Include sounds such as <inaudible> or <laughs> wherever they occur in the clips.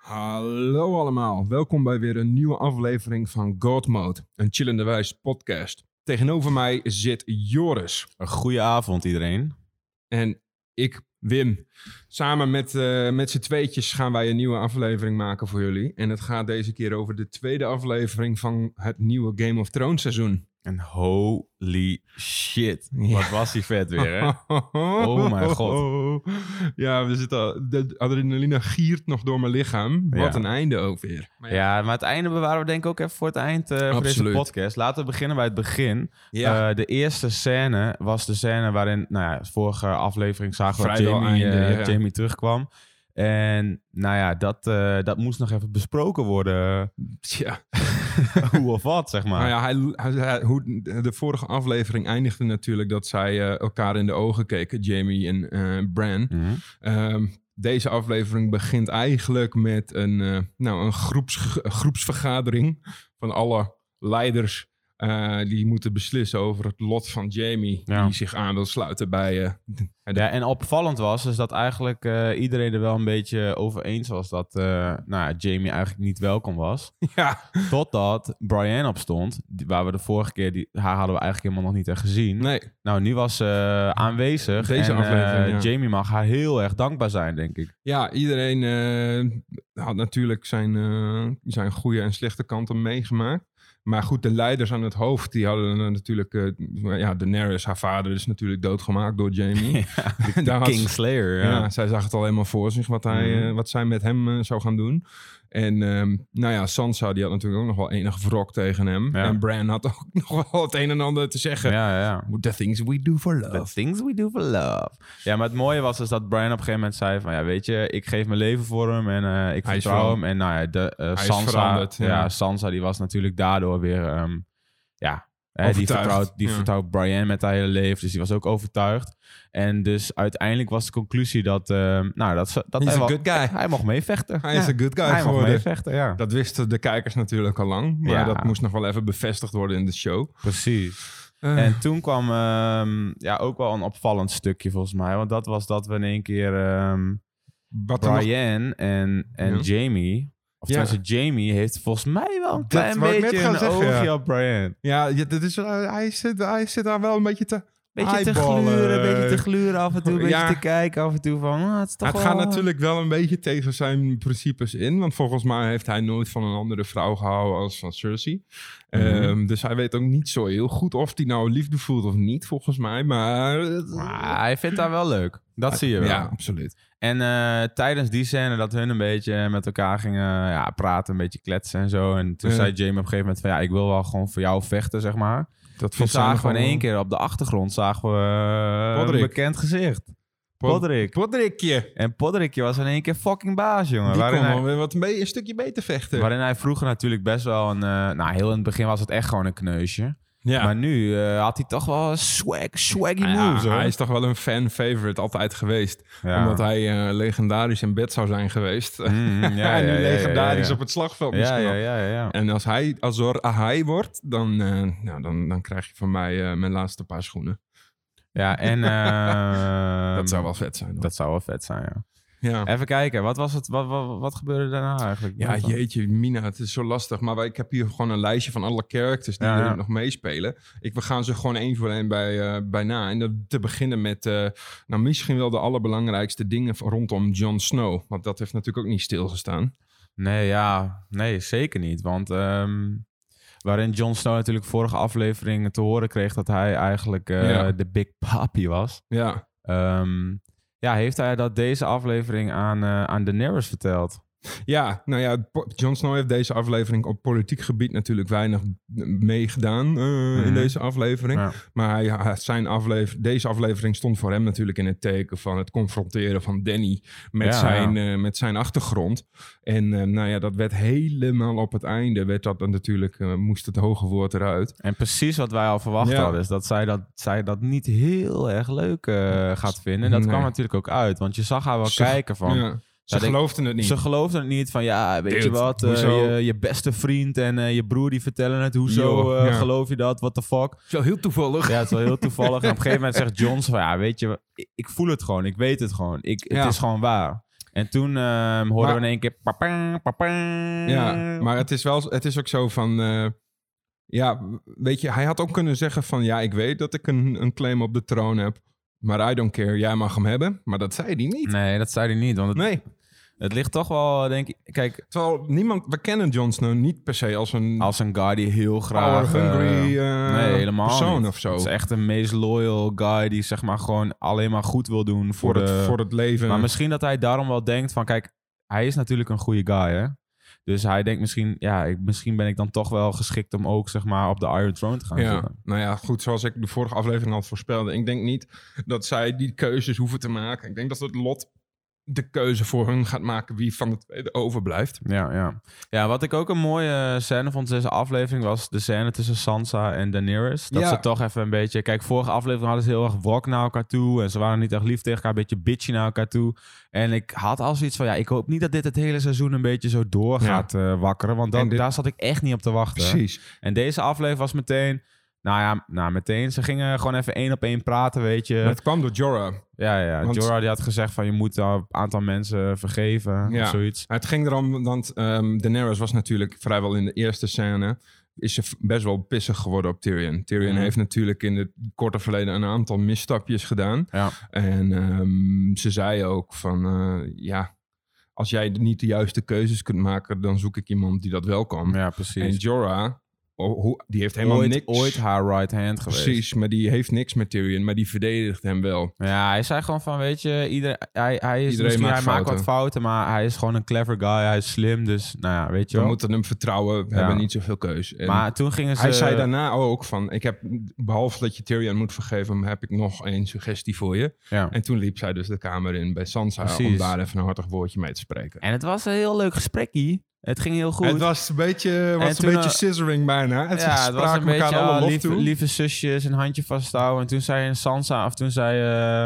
Hallo allemaal, welkom bij weer een nieuwe aflevering van God Mode, een chillende wijs podcast. Tegenover mij zit Joris Een goede avond iedereen. en ik, Wim. Samen met, eh, met z'n tweetjes gaan wij een nieuwe aflevering maken voor jullie. En het gaat deze keer over de tweede aflevering van het nieuwe Game of Thrones seizoen. En holy shit. Ja. Wat was die vet weer, hè? <laughs> Oh mijn god. Ja, we zitten, al- de adrenaline giert nog door mijn lichaam. Wat Ja. een einde ook weer. Maar Ja, maar het einde bewaren we denk ik ook even voor het eind eh, voor deze podcast. Laten we beginnen bij het begin. Ja. Eh, de eerste scène was de scène waarin, nou ja, vorige aflevering zagen we Jamie, einde, eh, ja. Jamie terugkwam. En nou ja, dat, dat moest nog even besproken worden. Tja. <laughs> <laughs> Hoe of wat, zeg maar. Nou ja, hij, hoe, de vorige aflevering eindigde natuurlijk dat zij eh, elkaar in de ogen keken, Jamie en eh Bran. Mhm. Ehm, deze aflevering begint eigenlijk met een, eh, nou, een groeps, groepsvergadering van alle leiders. Eh, die moeten beslissen over het lot van Jamie, Ja. die zich aan wil sluiten bij. <laughs> de- de- Ja, en opvallend was is dat eigenlijk eh, iedereen er wel een beetje over eens was dat nou ja, Jamie eigenlijk niet welkom was. <laughs> ja, Totdat Brian opstond, waar we de vorige keer, die, haar hadden we eigenlijk helemaal nog niet echt gezien. nee, Nou, nu was ze aanwezig. Deze en, aflevering, ja. Jamie mag haar heel erg dankbaar zijn, denk ik. ja, iedereen had natuurlijk zijn, zijn goede en slechte kanten meegemaakt. Maar goed, de leiders aan het hoofd, die hadden eh, natuurlijk... eh, ja, Daenerys, haar vader, is natuurlijk doodgemaakt door Jamie. <laughs> ja, Daar had ze- King Slayer. Ja. Ja. zij zag het al helemaal voor zich wat, hij, Mhm. eh, wat zij met hem zou gaan doen. En ehm, nou ja, Sansa die had natuurlijk ook nog wel enige wrok tegen hem. Ja. En Bran had ook <laughs> nog wel het een en ander te zeggen. ja, ja. The things we do for The love. things we do for love. Ja, maar het mooie was dus dat Brian op een gegeven moment zei van... Ja, weet je, ik geef mijn leven voor hem en eh, ik Hij vertrouw hem. En nou ja, de, eh, Sansa, ja. Sansa die was natuurlijk daardoor weer... ehm, hè, die, vertrouwt, die ja. vertrouwt Brian met haar hele leven. Dus die was ook overtuigd. En dus uiteindelijk was de conclusie dat... ehm, nou, dat, dat hij, a wel- good guy. hij mocht meevechten. Hij is een good guy Hij mocht geworden. meevechten, ja. Dat wisten de kijkers natuurlijk al lang. Maar Ja. dat moest nog wel even bevestigd worden in de show. Precies. Eh, En toen kwam ehm, ja, ook wel een opvallend stukje volgens mij. Want dat was dat we in één keer nog- Brian en, en Ja. Jamie... Of Ja. Jamie heeft volgens mij wel een klein beetje een zeggen, oogje ja. op Brian. Ja, dat is, eh, hij, zit, hij zit daar wel een beetje te... Beetje te gluren, beetje te gluren af en toe. Een beetje Ja. te kijken af en toe van... ah, het is toch Het wel- gaat natuurlijk wel een beetje tegen zijn principes in. Want volgens mij heeft hij nooit van een andere vrouw gehouden als van Cersei. Mhm. Ehm, dus hij weet ook niet zo heel goed of hij nou liefde voelt of niet, volgens mij. Maar... Maar hij vindt haar wel leuk. Dat zie je wel. Ja, absoluut. En eh, tijdens die scène dat hun een beetje met elkaar gingen ja, praten, een beetje kletsen en zo. En toen Ja. zei Jamie op een gegeven moment van ja, ik wil wel gewoon voor jou vechten, zeg maar. Dat Toen zagen we in één keer op de achtergrond zagen we eh, een bekend gezicht. Pod- Podrick. Podrickje. En Podrickje was in één keer fucking baas, jongen. Die Waarin kon hij, weer wat mee, een stukje beter vechten. waarin hij vroeger natuurlijk best wel een... eh, nou, heel in het begin was het echt gewoon een kneusje. Ja. Maar nu eh, had hij toch wel swag, swaggy Nou ja, moves, hoor. hij is toch wel een fan-favorite altijd geweest. Ja. Omdat hij eh, legendarisch in bed zou zijn geweest. Mm, <laughs> ja, en nu legendarisch op het slagveld misschien ja, ja, ja, ja. En als hij Azor Ahai wordt, dan, eh, nou, dan, dan krijg je van mij mijn laatste paar schoenen. Ja, en... <laughs> dat zou wel vet zijn. hoor. Dat zou wel vet zijn, ja. Ja. Even kijken, wat, was het, wat, wat, wat gebeurde daarna eigenlijk? Ja, dan? jeetje, Mina, het is zo lastig. Maar wij- ik heb hier gewoon een lijstje van alle characters die Ja, er nog meespelen. Ik, we gaan ze gewoon één voor één bij, eh, bij na. En dat, te beginnen met, eh, nou misschien wel de allerbelangrijkste dingen rondom Jon Snow. Want dat heeft natuurlijk ook niet stilgestaan. Nee, ja, nee, zeker niet. Want ehm, waarin Jon Snow natuurlijk vorige aflevering te horen kreeg dat hij eigenlijk eh, Ja. de Big Papi was. Ja, Ehm, ja, heeft hij dat deze aflevering aan, eh aan Daenerys verteld? Ja, nou ja, Jon Snow heeft deze aflevering op politiek gebied natuurlijk weinig meegedaan eh, in Mhm. deze aflevering. Ja. Maar hij, zijn aflever, deze aflevering stond voor hem natuurlijk in het teken van het confronteren van Danny met, Ja, zijn, eh, met zijn achtergrond. En eh, nou ja, dat werd helemaal op het einde, werd dat dan natuurlijk, moest het hoge woord eruit. En precies wat wij al verwacht hadden, is dat zij dat, zij dat niet heel erg leuk gaat vinden. En dat Nee. kwam natuurlijk ook uit, want je zag haar wel kijken van... Ze denk- geloofden het niet. Ze geloofden het niet van, ja, weet je wat, eh, je, je beste vriend en eh, je broer die vertellen het. Hoezo eh, ja. geloof je dat? What the fuck? Zo heel toevallig. Ja, het is wel heel toevallig. En op een gegeven moment zegt John zo van, ja, weet je, ik, ik voel het gewoon. Ik weet het gewoon. Ik, het Ja. is gewoon waar. En toen ehm, hoorden Maar- we in één keer... Papa, papa. Ja, maar het is, wel, het is ook zo van... eh, ja, weet je, hij had ook kunnen zeggen van... Ja, ik weet dat ik een, een claim op de troon heb. Maar I don't care, jij mag hem hebben. Maar dat zei hij niet. Nee, dat zei hij niet. Want het, Nee. het ligt toch wel, denk ik... Kijk, Terwijl niemand... We kennen Jon Snow niet per se als een als een guy die heel graag... hungry eh, nee, helemaal persoon niet. of zo. Het is echt een meest loyal guy die zeg maar gewoon alleen maar goed wil doen voor, voor, het, de... voor het leven. Maar misschien dat hij daarom wel denkt van, kijk, hij is natuurlijk een goede guy, hè. Dus hij denkt misschien, ja, ik, misschien ben ik dan toch wel geschikt om ook, zeg maar, op de Iron Throne te gaan Ja, zitten. nou ja, goed, zoals ik de vorige aflevering al voorspelde. Ik denk niet dat zij die keuzes hoeven te maken. Ik denk dat het lot de keuze voor hun gaat maken wie van de tweede overblijft. Ja, ja. Ja, wat ik ook een mooie scène vond deze aflevering was de scène tussen Sansa en Daenerys. Dat Ja. ze toch even een beetje... Kijk, vorige aflevering hadden ze heel erg wrok naar elkaar toe. En ze waren niet echt lief tegen elkaar, een beetje bitchy naar elkaar toe. En ik had al zoiets van, ja, ik hoop niet dat dit het hele seizoen een beetje zo door Ja. gaat eh, wakkeren. Want dit- daar zat ik echt niet op te wachten. Precies. En deze aflevering was meteen... Nou ja, nou meteen. Ze gingen gewoon even één op één praten, weet je. Het kwam door Jorah. Ja, ja. Want- Jorah die had gezegd van je moet een aantal mensen vergeven Ja. of zoiets. Het ging erom, want ehm Daenerys was natuurlijk vrijwel in de eerste scène... is ze best wel pissig geworden op Tyrion. Tyrion Mhm. heeft natuurlijk in het korte verleden een aantal misstapjes gedaan. Ja. En ehm, ze zei ook van, eh, ja, als jij niet de juiste keuzes kunt maken... dan zoek ik iemand die dat wel kan. Ja, En precies. Jorah, oh, hoe- die heeft helemaal ooit, niks... ooit haar right hand geweest. Precies, maar die heeft niks met Tyrion, maar die verdedigt hem wel. Ja, hij zei gewoon van, weet je, ieder, hij, hij, is Iedereen maakt hij maakt wat fouten. maar hij is gewoon een clever guy. Hij is slim, dus nou ja, weet je We wel. moeten hem vertrouwen, we Ja. hebben niet zoveel keus. En Maar toen gingen ze... hij zei daarna ook van, ik heb, behalve dat je Tyrion moet vergeven, heb ik nog één suggestie voor je. Ja. En toen liep zij dus de kamer in bij Sansa om daar even een hartig woordje mee te spreken. En het was een heel leuk gesprekkie. Het ging heel goed. Het was een beetje, was een beetje eh, scissoring bijna. Het ja, het was een beetje alle ah, lieve, toe. lieve zusjes, een handje vasthouden. En toen zei Sansa, of toen zei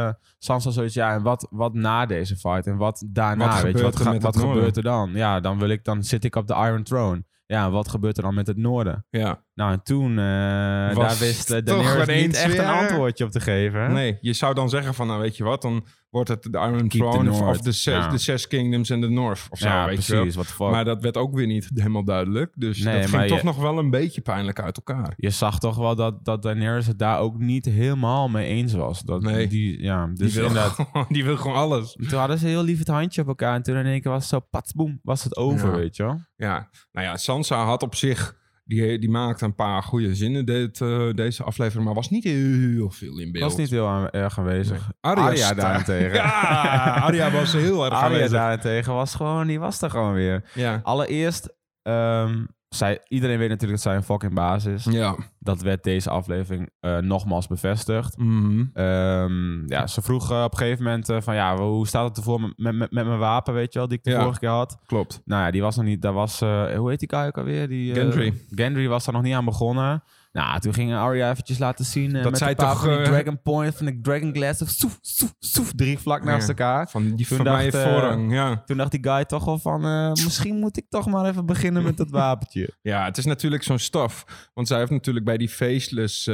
eh, Sansa zoiets, ja, en wat, wat na deze fight? En wat daarna, Wat weet je, wat, er ga- wat gebeurt er dan? Ja, dan, wil ik, dan zit ik op de Iron Throne. Ja, wat gebeurt er dan met het noorden? Ja. Nou, en toen, eh daar wist uh, Daenerys niet echt weer- een antwoordje op te geven. Nee, je zou dan zeggen van, nou weet je wat, dan wordt het de Iron Throne of, de, zes, Ja. de zes kingdoms en de North of zo, ja, weet je wel. precies. Wat fuck. Maar dat werd ook weer niet helemaal duidelijk. Dus Nee, dat ging toch je- nog wel een beetje pijnlijk uit elkaar. je zag toch wel dat, dat Daenerys het daar ook niet helemaal mee eens was. Dat, Nee. Die, ja, dus die, wil inderdaad. gewoon, <laughs> die wil gewoon alles. Toen hadden ze heel lief het handje op elkaar. En toen in één keer was het zo patsboem, was het over, Ja. weet je wel. Ja, nou ja, Sansa had op zich... Die, die maakte een paar goede zinnen dit, eh, deze aflevering, maar was niet heel veel in beeld. Was niet heel aan- erg aanwezig. Arya sta- daarentegen. Ja, Arya was heel erg Arya aanwezig. daarentegen was gewoon, die was er gewoon weer. Ja. Allereerst, ehm, zij, iedereen weet natuurlijk dat zij een fucking baas is. Ja. Dat werd deze aflevering eh, nogmaals bevestigd. Mhm. Ehm, ja, ze vroeg op een gegeven moment eh, van ja, hoe staat het ervoor met, met, met mijn wapen, weet je wel, die ik de Ja. vorige keer had. Klopt. Nou ja, die was nog niet, daar was, eh, hoe heet die guy ook alweer? Die, Gendry. Gendry was daar nog niet aan begonnen. Nou, toen ging Arya eventjes laten zien eh, Dat met zij paar toch, van die eh, Dragon Point, van de Dragon Glass, of soef, soef, soef, drie vlak naast Ja. elkaar. Van die Toen dacht, eh, voorrang, ja. Toen dacht die guy toch wel van, misschien moet ik toch maar even beginnen met dat <laughs> wapentje. Ja, het is natuurlijk zo'n staf. Want zij heeft natuurlijk bij die faceless,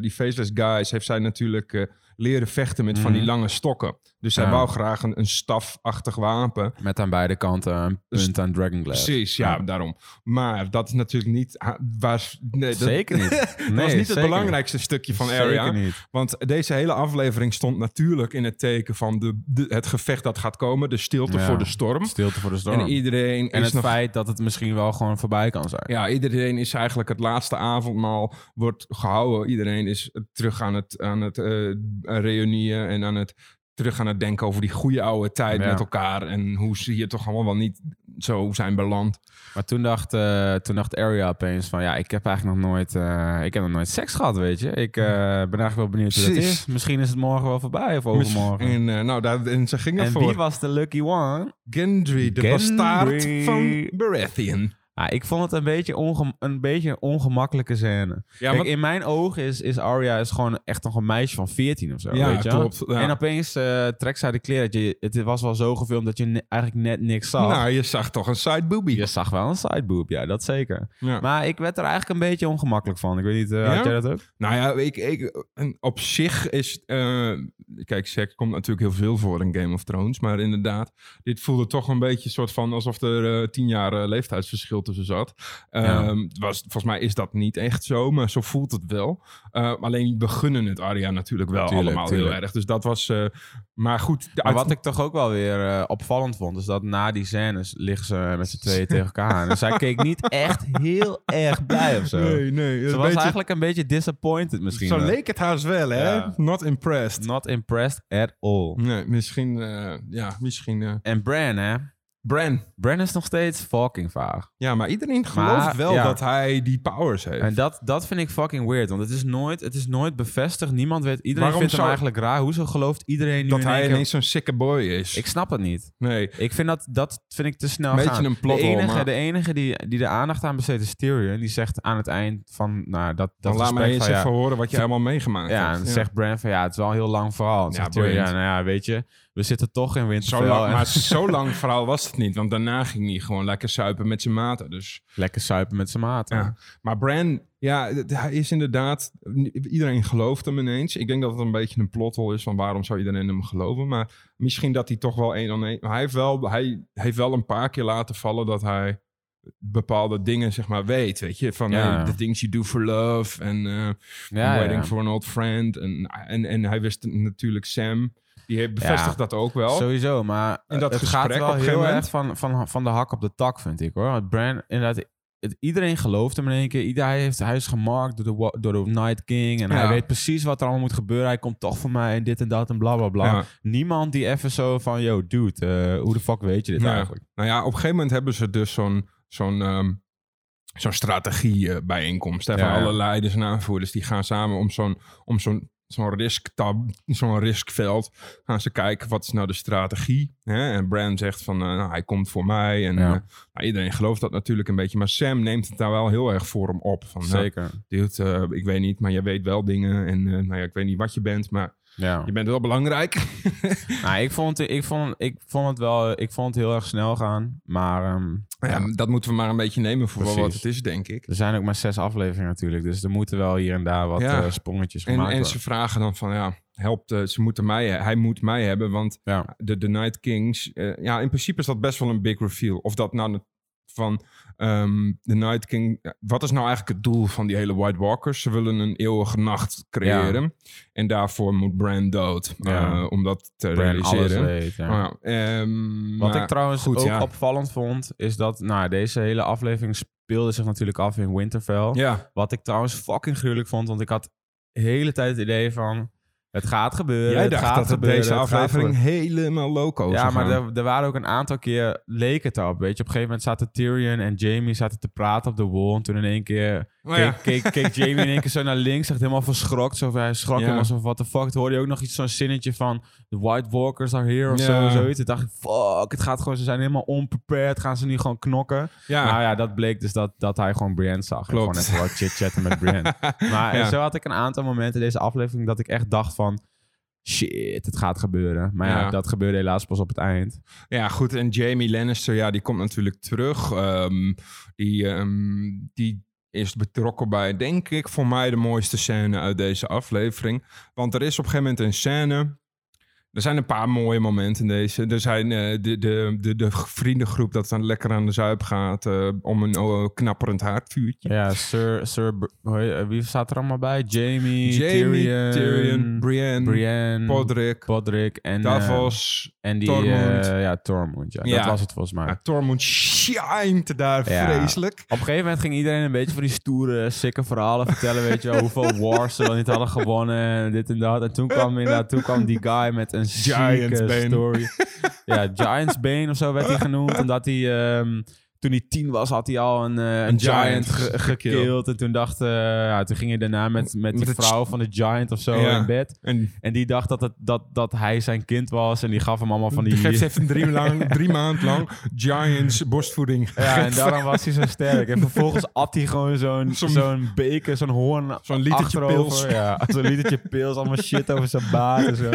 die faceless guys... heeft zij natuurlijk leren vechten met van die Mhm. lange stokken. Dus Ja. wou graag een, een stafachtig wapen. Met aan beide kanten een punt aan Dragon Glass. Precies, ja, daarom. Maar dat is natuurlijk niet... Waar, nee, dat, Zeker niet. <laughs> dat was niet het belangrijkste stukje van. Area. Niet. Want deze hele aflevering stond natuurlijk in het teken van de, de- het gevecht dat gaat komen. De stilte voor de storm. Stilte voor de storm. En iedereen En is het nog... feit dat het misschien wel gewoon voorbij kan zijn. Ja, iedereen is eigenlijk het laatste avondmaal wordt gehouden. Iedereen is terug aan het, aan het reunieën en aan het terug aan het denken over die goede oude tijd Ja. met elkaar. En hoe ze hier toch allemaal wel niet zo zijn beland. Maar toen dacht, eh, toen dacht Arya opeens van... Ja, ik heb eigenlijk nog nooit, eh, ik heb nog nooit seks gehad, weet je. Ik eh, ben eigenlijk wel benieuwd hoe dat is. Misschien is het morgen wel voorbij of overmorgen. En, nou, daar, en ze gingen En voor wie was de lucky one? Gendry, de Gendry. bastaard van Baratheon. Ah, ik vond het een beetje, onge een beetje een ongemakkelijke scène. Ja, Kijk, in mijn ogen is, is Arya is gewoon echt nog een meisje van 14 of zo. Ja, weet je klopt, ja. En opeens eh, trekt zij de kleren. Dat je, het was wel zo gefilmd dat je ne- eigenlijk net niks zag. nou, je zag toch een side boobie. Je zag wel een sideboob, ja, dat zeker. Ja. Maar ik werd er eigenlijk een beetje ongemakkelijk van. Ik weet niet, eh, had jij dat ook? Nou ja, ik, ik, op zich is... eh, kijk, seks komt natuurlijk heel veel voor in Game of Thrones. Maar inderdaad, dit voelde toch een beetje soort van... alsof er tien jaar leeftijdsverschil tussen zat. Ehm, het was, volgens mij is dat niet echt zo, maar zo voelt het wel. Eh, alleen we gunnen het Arya natuurlijk wel Tuurlijk, allemaal tuurlijk. heel erg. Dus dat was... eh, maar goed... de Maar uit- wat ik toch ook wel weer eh, opvallend vond, is dat na die scènes liggen ze met z'n tweeën tegen elkaar aan. En zij keek niet echt heel erg blij of zo. Nee, nee. Ze een was beetje- eigenlijk een beetje disappointed misschien. Zo wel. leek het haast wel, hè? Ja. Not impressed. Not impressed at all. Nee, misschien... eh, ja, misschien... eh En Bran, hè? Bran. Bran is nog steeds fucking vaag. Ja, maar iedereen gelooft Maar, wel ja. dat hij die powers heeft. En dat, dat vind ik fucking weird, want het is nooit, het is nooit bevestigd. Niemand weet, iedereen Waarom vindt hem eigenlijk raar. Hoezo gelooft iedereen nu dat in hij ineens zo'n sikke boy is. Ik snap het niet. nee. Ik vind dat, dat vind ik te snel beetje gaan. een plot de enige, maar- de enige die, die de aandacht aan besteedt is Tyrion. Die zegt aan het eind van, nou, dat, dat laat mij eens ja, even horen wat je allemaal meegemaakt Ja, en hebt. dan zegt Bran van, ja, het is wel een heel lang verhaal. En Ja, zegt Tyrion, ja, nou ja, weet je, we zitten toch in Winterfell. Zo lang, maar zo <laughs> lang verhaal was het niet. Want daarna ging hij gewoon lekker suipen met zijn maten. Dus, lekker suipen met zijn maten. ja. Maar Bran, ja, hij is inderdaad... Iedereen gelooft hem ineens. Ik denk dat het een beetje een plothol is van waarom zou iedereen hem geloven. Maar misschien dat hij toch wel één aan één... Hij heeft wel, hij heeft wel een paar keer laten vallen dat hij bepaalde dingen zeg maar weet, weet je. Van Ja. hey, the things you do for love en... ja, Waiting ja. for an old friend. En, en, en hij wist natuurlijk Sam. Die Ja, dat ook wel. Sowieso, maar In dat het gesprek gaat wel heel erg van, van, van de hak op de tak, vind ik hoor. Want Bran, inderdaad, het, iedereen gelooft hem in één keer. Ieder, hij, heeft, hij is gemarkt door de, door de Night King. En Ja. hij weet precies wat er allemaal moet gebeuren. Hij komt toch voor mij en dit en dat en bla bla bla. Ja. Niemand die even zo van, yo dude, eh, hoe de fuck weet je dit eigenlijk? Nou ja, op een gegeven moment hebben ze dus zo'n zo'n ehm, zo'n strategie eh, bijeenkomst. Hè, van alle leiders en aanvoerders. Die gaan samen om zo'n om zo'n zo'n risktab, zo'n riskveld. Gaan ze kijken wat is nou de strategie. Hè? En Bran zegt van eh, nou, hij komt voor mij. En Ja. eh, nou, iedereen gelooft dat natuurlijk een beetje. Maar Sam neemt het daar wel heel erg voor hem op. Van, nou, Zeker. dude, eh, ik weet niet, maar jij weet wel dingen. En nou ja, ik weet niet wat je bent, maar Ja. je bent wel belangrijk. <laughs> Nou, ik, vond het, ik, vond, ik vond het wel ik vond het heel erg snel gaan. Maar ehm, ja, ja, dat moeten we maar een beetje nemen voor wat het is, denk ik. er zijn ook maar zes afleveringen natuurlijk. Dus er moeten wel hier en daar wat Ja. eh, sprongetjes En, gemaakt en worden. ze vragen dan van, ja, helpt, eh, ze moeten mij, hij moet mij hebben, want de, de Night Kings, eh, ja, in principe is dat best wel een big reveal. Of dat nou van ehm, de Night King, wat is nou eigenlijk het doel van die hele White Walkers? Ze willen een eeuwige nacht creëren en daarvoor moet Bran dood, Ja. eh, om dat te realiseren. weet, ja. Oh ehm, Wat maar ik trouwens goed, ook opvallend vond, is dat nou, deze hele aflevering speelde zich natuurlijk af in Winterfell. Ja, Wat ik trouwens fucking gruwelijk vond, want ik had de hele tijd het idee van... Het gaat gebeuren, jij het dacht gaat dat gebeuren, deze aflevering helemaal loco Ja, maar er, er waren ook een aantal keer, leek het op. Weet je, op een gegeven moment zaten Tyrion en Jamie zaten te praten op de wall. En toen in één keer Oh ja. keek, keek, keek Jamie in één keer zo naar links, echt helemaal verschrokken. Zo, hij schrok Ja. zo van, what the fuck. Toen hoorde je ook nog iets, zo'n zinnetje van, the White Walkers are here of Ja. zo, zoiets. Toen dacht ik, fuck, het gaat gewoon, ze zijn helemaal onprepared. Gaan ze nu gewoon knokken? ja. Nou ja, dat bleek dus dat, dat hij gewoon Brienne zag. En Klopt. gewoon even wat chit-chatten met Brienne. <laughs> Maar zo had ik een aantal momenten in deze aflevering dat ik echt dacht van... Shit, het gaat gebeuren. Maar ja, Ja. dat gebeurde helaas pas op het eind. Ja, goed. En Jamie Lannister, ja, die komt natuurlijk terug. Ehm, die, ehm, die is betrokken bij, denk ik, voor mij de mooiste scène uit deze aflevering. Want er is op een gegeven moment een scène. Er zijn een paar mooie momenten in deze. Er zijn eh, de, de, de, de vriendengroep dat dan lekker aan de zuip gaat eh, om een oh, knapperend haardvuurtje. Ja, Sir... Sir eh, wie staat er allemaal bij? Jamie, Jamie, Tyrion, Tyrion, Brienne, Brienne, Podrick, Podrick en, Davos. en die... Tormund. ja, Tormund. Ja, Ja. dat was het volgens mij. Ja, Tormund shined daar Ja. vreselijk. Op een gegeven moment ging iedereen een beetje van die stoere, sikke verhalen vertellen. Weet je wel, hoeveel wars ze wel niet hadden gewonnen en dit en dat. En toen kwam inderdaad, toen kwam die guy met een Giants Bane. story. <laughs> Ja, Giants Bane of zo werd hij <laughs> genoemd. Omdat hij, ehm, toen hij tien was, had hij al een, eh, een, Een giant, giant ge- gekillt. gekillt. En toen dacht, eh, ja, toen ging hij daarna met, met die Met vrouw van de giant of zo Ja. in bed. En En die dacht dat, het, dat, dat hij zijn kind was. En die gaf hem allemaal van die... geeft even drie, <laughs> lang, drie maand lang Giants borstvoeding. Ja, en daarom was hij zo sterk. En vervolgens at hij gewoon zo'n Zo'n- beker, zo'n hoorn Zo'n litertje pils. Ja, zo'n litertje pils, allemaal shit over zijn baard en zo.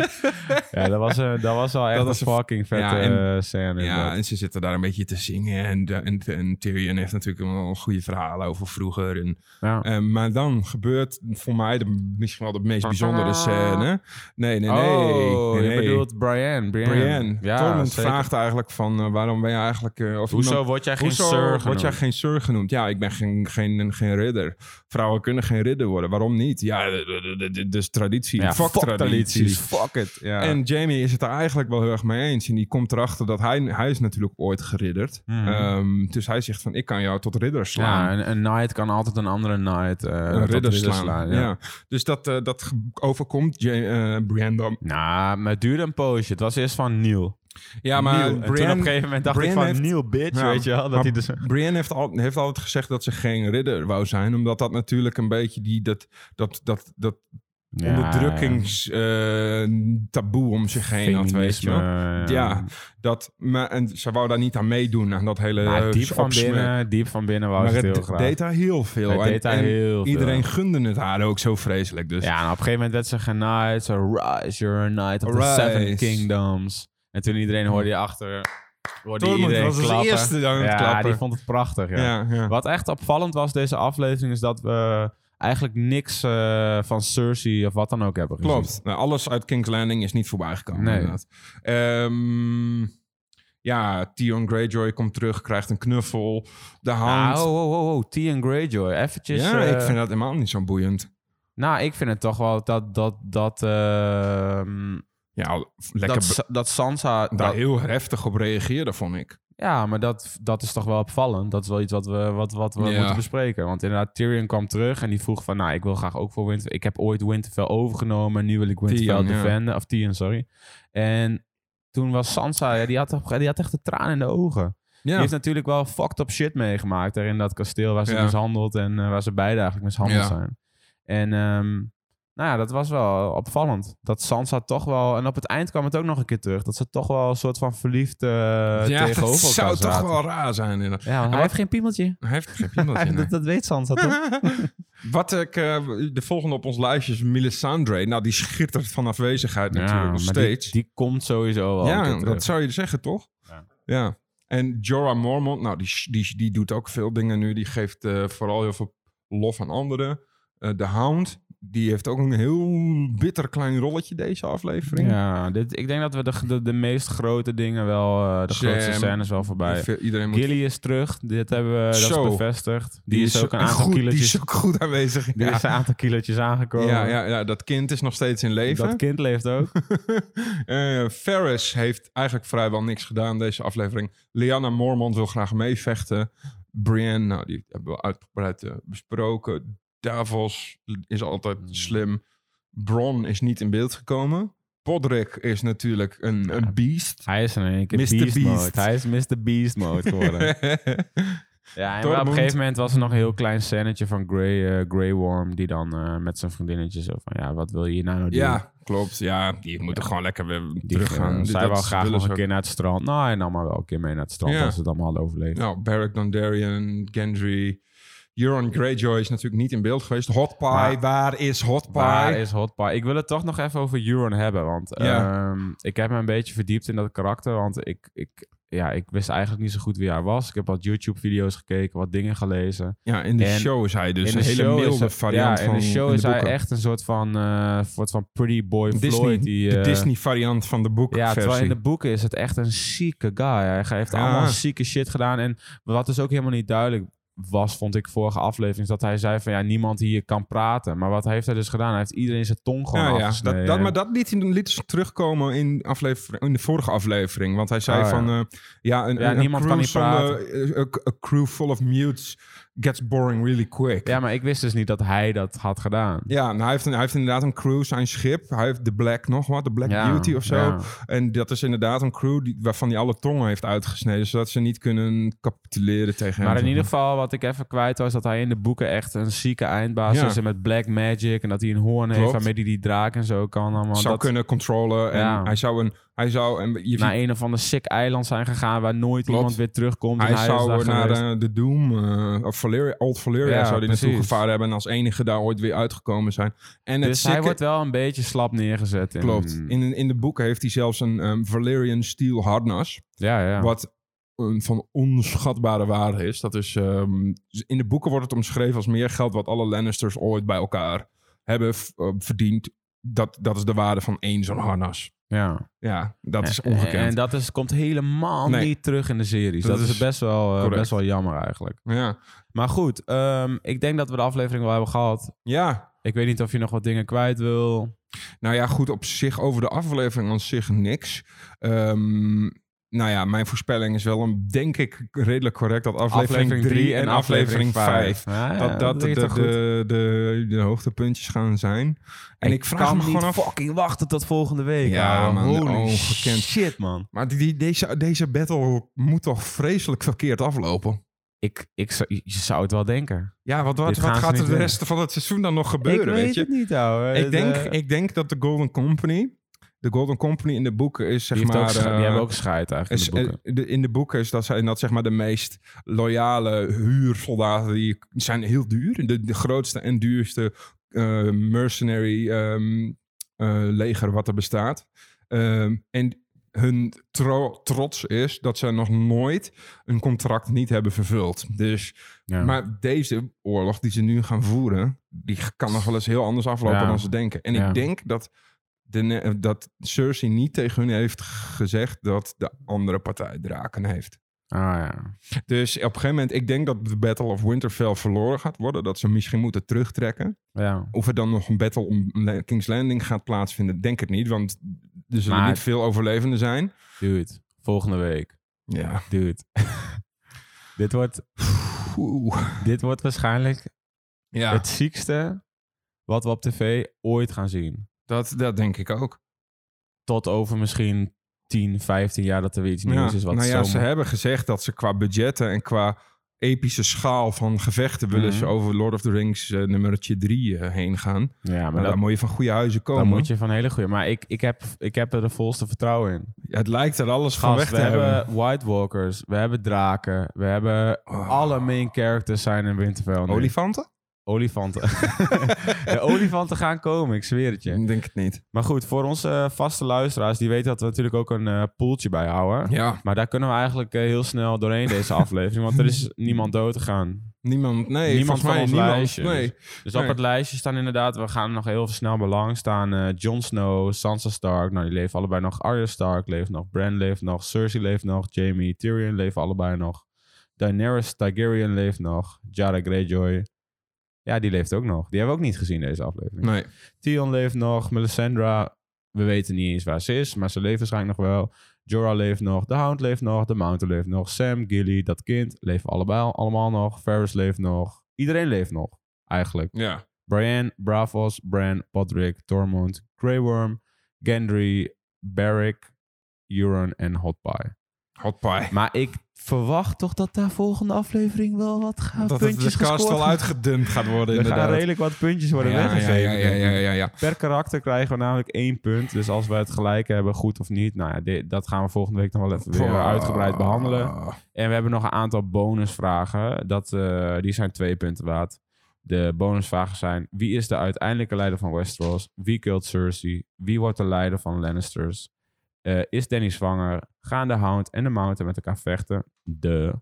Ja, dat was, eh, dat was wel echt Dat een een- fucking vette Ja, en- scène. Ja, en ze zitten daar een beetje te zingen. En, de- en, en Tyrion heeft natuurlijk wel een goede verhalen over vroeger. En, Ja. eh, maar dan gebeurt voor mij de, misschien wel de meest bijzondere scène. Nee, nee, nee. Oh, nee, je bedoelt Brian. Brian. Brienne. Ja, Tormund vraagt eigenlijk van eh, waarom ben je eigenlijk... eh, of Hoezo iemand- word jij geen sir word jij genoemd? geen sir genoemd? Ja, ik ben geen, geen, geen ridder. Vrouwen kunnen geen ridder worden. Waarom niet? Ja, dus traditie. Ja, fuck, tradities. Fuck it. Ja. En Jamie is het er eigenlijk wel heel erg mee eens. En die komt erachter dat hij, hij is natuurlijk ooit geridderd. Ehm, dus hij zegt van, ik kan jou tot ridder slaan. ja, een, een knight kan altijd een andere knight eh een tot ridder slaan. ja. ja. Dus dat, eh, dat overkomt Ja- eh, Brienne dan. Nou, maar het duurde een poosje. Het was eerst van Neil. Ja, maar toen op een gegeven moment dacht ik van heeft- Neil, bitch, Ja, weet je wel. Dat maar hij dus... Brienne heeft, al, heeft altijd gezegd dat ze geen ridder wou zijn. Omdat dat natuurlijk een beetje die, dat, dat, dat, dat Ja, onderdrukkingstaboe om zich heen had, weet je wel. Ja, dat, maar, en ze wou daar niet aan meedoen, aan dat hele... Maar eh, diep van binnen, diep van binnen wou Maar ze het het heel graag. deed haar heel veel. Het En- deed haar en heel veel. Iedereen gunde het haar ook zo vreselijk. Dus. Ja, en op een gegeven moment werd ze genaaid. Zo, rise, you're a knight of the seven kingdoms. En toen iedereen hoorde je achter... Hoorde Tormund iedereen was als klappen. eerste aan het ja, klappen. die vond het prachtig, ja. Wat echt opvallend was deze aflevering... is dat we eigenlijk niks eh, van Cersei of wat dan ook hebben gezien. Klopt. Nou, alles uit King's Landing is niet voorbij gekomen. Nee. Inderdaad. Ehm, ja, Theon Greyjoy komt terug, krijgt een knuffel. De hand. Nou, oh, oh, oh, oh, Theon Greyjoy. Eventjes... ja, eh, ik vind dat helemaal niet zo boeiend. Nou, ik vind het toch wel dat... dat, dat ehm, Ja, lekker dat, Sa- dat Sansa... daar dat- heel heftig op reageerde, vond ik. Ja, maar dat, dat is toch wel opvallend. Dat is wel iets wat we, wat, wat we Ja. moeten bespreken. Want inderdaad, Tyrion kwam terug en die vroeg van... Nou, ik wil graag ook voor Winterfell. Ik heb ooit Winterfell overgenomen en nu wil ik Winterfell ja. defenden. Of Theon, sorry. En toen was Sansa... Ja, die, had, die had echt de traan in de ogen. Die heeft natuurlijk wel fucked up shit meegemaakt. Daar in dat kasteel waar ze mishandeld en eh, waar ze beide eigenlijk mishandeld zijn. En ehm, nou ja, dat was wel opvallend. Dat Sansa toch wel... En op het eind kwam het ook nog een keer terug. Dat ze toch wel een soort van verliefd eh ja tegenover dat elkaar zou toch wel raar zijn. inderdaad. Ja, want hij heeft geen piemeltje. Hij heeft geen piemeltje, <laughs> nee. dat, dat weet Sansa toch? <laughs> Wat ik, eh, de volgende op ons lijstje is Melisandre. Nou, die schittert van afwezigheid natuurlijk nog die, steeds. die komt sowieso wel. ja, terug. dat zou je zeggen, toch? Ja. Ja. En Jorah Mormont, nou, die, die, die doet ook veel dingen nu. Die geeft eh, vooral heel veel lof aan anderen. Eh, de Hound, die heeft ook een heel bitter klein rolletje deze aflevering. Ja, dit, ik denk dat we de, de, de meest grote dingen wel, eh, de Sam, grootste scènes wel voorbij. Iedereen moet... Gilly is terug, dit hebben we, dat is bevestigd. Die, is ook een aantal goed, Die is ook goed aanwezig. <laughs> die Ja. is een aantal kilootjes aangekomen. Ja, ja, ja, dat kind is nog steeds in leven. Dat kind leeft ook. <laughs> Eh Ferris heeft eigenlijk vrijwel niks gedaan deze aflevering. Lyanna Mormont wil graag meevechten. Brienne, nou, die hebben we uitgebreid eh, besproken. Davos is altijd Hmm. slim. Bron is niet in beeld gekomen. Podrick is natuurlijk een, een beast. Hij is in één keer Mr. beast, Beast. mode. Hij is Mr. Beast mode geworden. <laughs> Ja, en op een gegeven moment was er nog een heel klein scènetje van Grey, eh, Grey Worm... die dan eh, met zijn vriendinnetje zo van... ja, wat wil je nou doen? ja, klopt. Ja, die moeten gewoon lekker weer Die, teruggaan. eh, Die- zij wou graag nog een keer naar het strand. Nou, hij nam maar wel een keer mee naar het strand... Als ze het allemaal hadden overleefd. Nou, Beric Dondarrion, Gendry, Euron Greyjoy is natuurlijk niet in beeld geweest. Hot Pie, Maar- waar is Hot Pie? Waar is Hot Pie? Ik wil het toch nog even over Euron hebben. Want Ja. ehm, ik heb me een beetje verdiept in dat karakter. Want ik, ik, ja, ik wist eigenlijk niet zo goed wie hij was. Ik heb wat YouTube-video's gekeken, wat dingen gelezen. Ja, in de En show is hij dus een hele milde is hij- variant ja, van in de show is hij boeken. echt een soort van, eh soort van pretty boy Disney, Floyd. Die, de eh, Disney variant van de boekversie. Ja, terwijl in de boeken is het echt een zieke guy. Hij heeft Ja. allemaal zieke shit gedaan. En wat dus ook helemaal niet duidelijk was, vond ik vorige aflevering, dat hij zei van ja, niemand hier kan praten. Maar wat heeft hij dus gedaan? Hij heeft iedereen zijn tong gewoon ja. Dat, dat, maar dat liet liet dus terugkomen in, aflevering, in de vorige aflevering. Want hij zei Oh, ja. van... eh, ja, een, Ja, een, niemand crew kan niet zonder- eh, A, a crew full of mutes gets boring really quick. Ja, maar ik wist dus niet dat hij dat had gedaan. Ja, nou, hij, heeft een, hij heeft inderdaad een crew, zijn schip. Hij heeft de Black nog wat, de Black Ja, Beauty of zo. ja. En dat is inderdaad een crew die, waarvan hij alle tongen heeft uitgesneden, zodat ze niet kunnen capituleren tegen Maar hem. in ieder geval, wat ik even kwijt was, dat hij in de boeken echt een zieke eindbaas Ja. is. En met black magic. En dat hij een hoorn heeft waarmee hij die draak en zo kan allemaal. zou dat kunnen controlen. En Ja. hij zou een. Hij zou. En je naar een of ander sick eiland zijn gegaan waar nooit Klopt. iemand weer terugkomt. hij zou naar eh, de Doom, eh, of Valeria, Old Valeria Ja, zou naartoe gevaren hebben en als enige daar ooit weer uitgekomen zijn. En het Dus hij wordt wel een beetje slap neergezet. In, klopt. In, in de boeken heeft hij zelfs een ehm, Valerian steel harnas, Ja, ja. wat van onschatbare waarde is. Dat is ehm, in de boeken wordt het omschreven als meer geld wat alle Lannisters ooit bij elkaar hebben eh, verdiend. Dat, dat is de waarde van één zo'n harnas. ja. Ja, dat is En- ongekend. En dat is, komt helemaal Nee. niet terug in de series. Dat Dat, is is best wel, eh, best wel jammer eigenlijk. ja. Maar goed, ehm, ik denk dat we de aflevering wel hebben gehad. ja, Ik weet niet of je nog wat dingen kwijt wil. Nou ja, goed, op zich over de aflevering aan zich niks. Ehm, nou ja, mijn voorspelling is wel een, denk ik, redelijk correct dat aflevering 3 en aflevering 5. Ja, Dat dat de, de, de, de, de hoogtepuntjes gaan zijn. En ik, vraag me gewoon af... fucking wachten tot volgende week. Ja, ouwe. man, Holy ongekend. shit, man. Maar die, die- deze, deze battle moet toch vreselijk verkeerd aflopen? Ik, ik, zou- je zou het wel denken. Ja, wat, wat, gaat er de rest van het seizoen dan nog gebeuren, ik weet weet je? het niet, ouwe. Ik denk, eh, ik denk dat de Golden Company... De Golden Company in de boeken is zeg die, maar... ook, die eh, hebben ook scheid eigenlijk Is, in de boeken. eh, de- in de boeken is dat zijn dat zeg maar de meest loyale huursoldaten. Die zijn heel duur. De, de grootste en duurste eh, mercenary ehm, eh, leger wat er bestaat. Ehm, en hun tro- trots is dat ze nog nooit een contract niet hebben vervuld. Dus, ja. Maar deze oorlog die ze nu gaan voeren, die kan nog wel eens heel anders aflopen Ja. dan ze denken. En Ja. ik denk dat, de, ne- dat Cersei niet tegen hun heeft gezegd dat de andere partij draken heeft. ah, ja. Dus op een gegeven moment, ik denk dat de Battle of Winterfell verloren gaat worden. Dat ze misschien moeten terugtrekken. ja. Of er dan nog een battle om King's Landing gaat plaatsvinden, denk ik niet. Want er zullen Maar- niet veel overlevenden zijn. Dude, volgende week. Ja. Dude. <laughs> dit, wordt, Oeh. dit wordt waarschijnlijk Ja, het ziekste wat we op tv ooit gaan zien. Dat, dat denk ik ook. Tot over misschien 10, 15 jaar dat er weer iets nieuws Ja, is. Wat nou ja, ze hebben gezegd dat ze qua budgetten en qua epische schaal van gevechten willen Mhm. ze over Lord of the Rings eh, nummertje 3 heen gaan. Ja, maar Maar dat, daar moet je van goede huizen komen. dan moet je van hele goede. Maar ik, ik, heb, ik heb er de volste vertrouwen in. Ja, het lijkt er alles van weg we te hebben hebben. White Walkers, we hebben draken, we hebben Oh. alle main characters zijn in Winterfell. Olifanten? Olifanten. <laughs> de olifanten gaan komen, ik zweer het je. Ik denk het niet. Maar goed, voor onze eh, vaste luisteraars, die weten dat we natuurlijk ook een eh poeltje bijhouden. Ja, Maar daar kunnen we eigenlijk eh, heel snel doorheen deze aflevering, want er is <laughs> niemand dood gegaan. niemand. Nee, Niemand van mij ons niemand. lijstje, Nee. Dus Nee. op het lijstje staan inderdaad, we gaan nog heel snel belang staan. Jon Snow, Sansa Stark, nou die leven allebei nog. Arya Stark leeft nog, Bran leeft nog, Cersei leeft nog, Jamie, Tyrion leven allebei nog. Daenerys Targaryen leeft nog, Jara Greyjoy. Ja, die leeft ook nog. Die hebben we ook niet gezien deze aflevering. nee. Theon leeft nog, Melisandre, we weten niet eens waar ze is, maar ze leeft waarschijnlijk nog wel. Jorah leeft nog, The Hound leeft nog, The Mountain leeft nog, Sam, Gilly, dat kind leven allebei, allemaal nog. Ferris leeft nog. Iedereen leeft nog, eigenlijk. Ja. Brienne, Bravos, Bran, Podrick, Tormund, Grey Worm, Gendry, Barrick, Euron en Hot Pie. Hot pie. Maar ik verwacht toch dat daar volgende aflevering wel wat gaan Dat puntjes de cast wel uitgedund gaat worden, Er gaan redelijk wat puntjes worden ja, weggegeven. ja, ja, ja, ja. Per karakter krijgen we namelijk één punt. Dus als we het gelijk hebben, goed of niet. Nou ja, dit- dat gaan we volgende week nog wel even weer uitgebreid behandelen. En we hebben nog een aantal bonusvragen. Dat, eh, die zijn twee punten waard. De bonusvragen zijn... Wie is de uiteindelijke leider van Westeros? Wie kilt Cersei? Wie wordt de leider van Lannisters? Eh, is Danny zwanger? Gaan de Hound en de Mountain met elkaar vechten? De.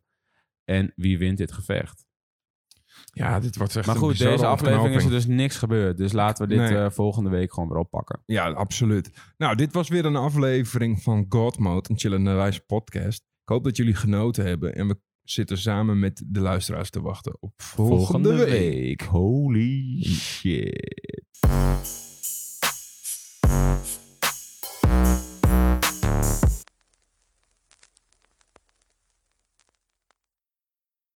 En wie wint dit gevecht? Ja, dit wordt echt Maar goed, deze aflevering is er dus niks gebeurd. Dus laten we dit Nee. eh, volgende week gewoon weer oppakken. Ja, absoluut. Nou, dit was weer een aflevering van God Mode, een chillende wijze podcast. Ik hoop dat jullie genoten hebben en we zitten samen met de luisteraars te wachten op volgende, week. Holy shit.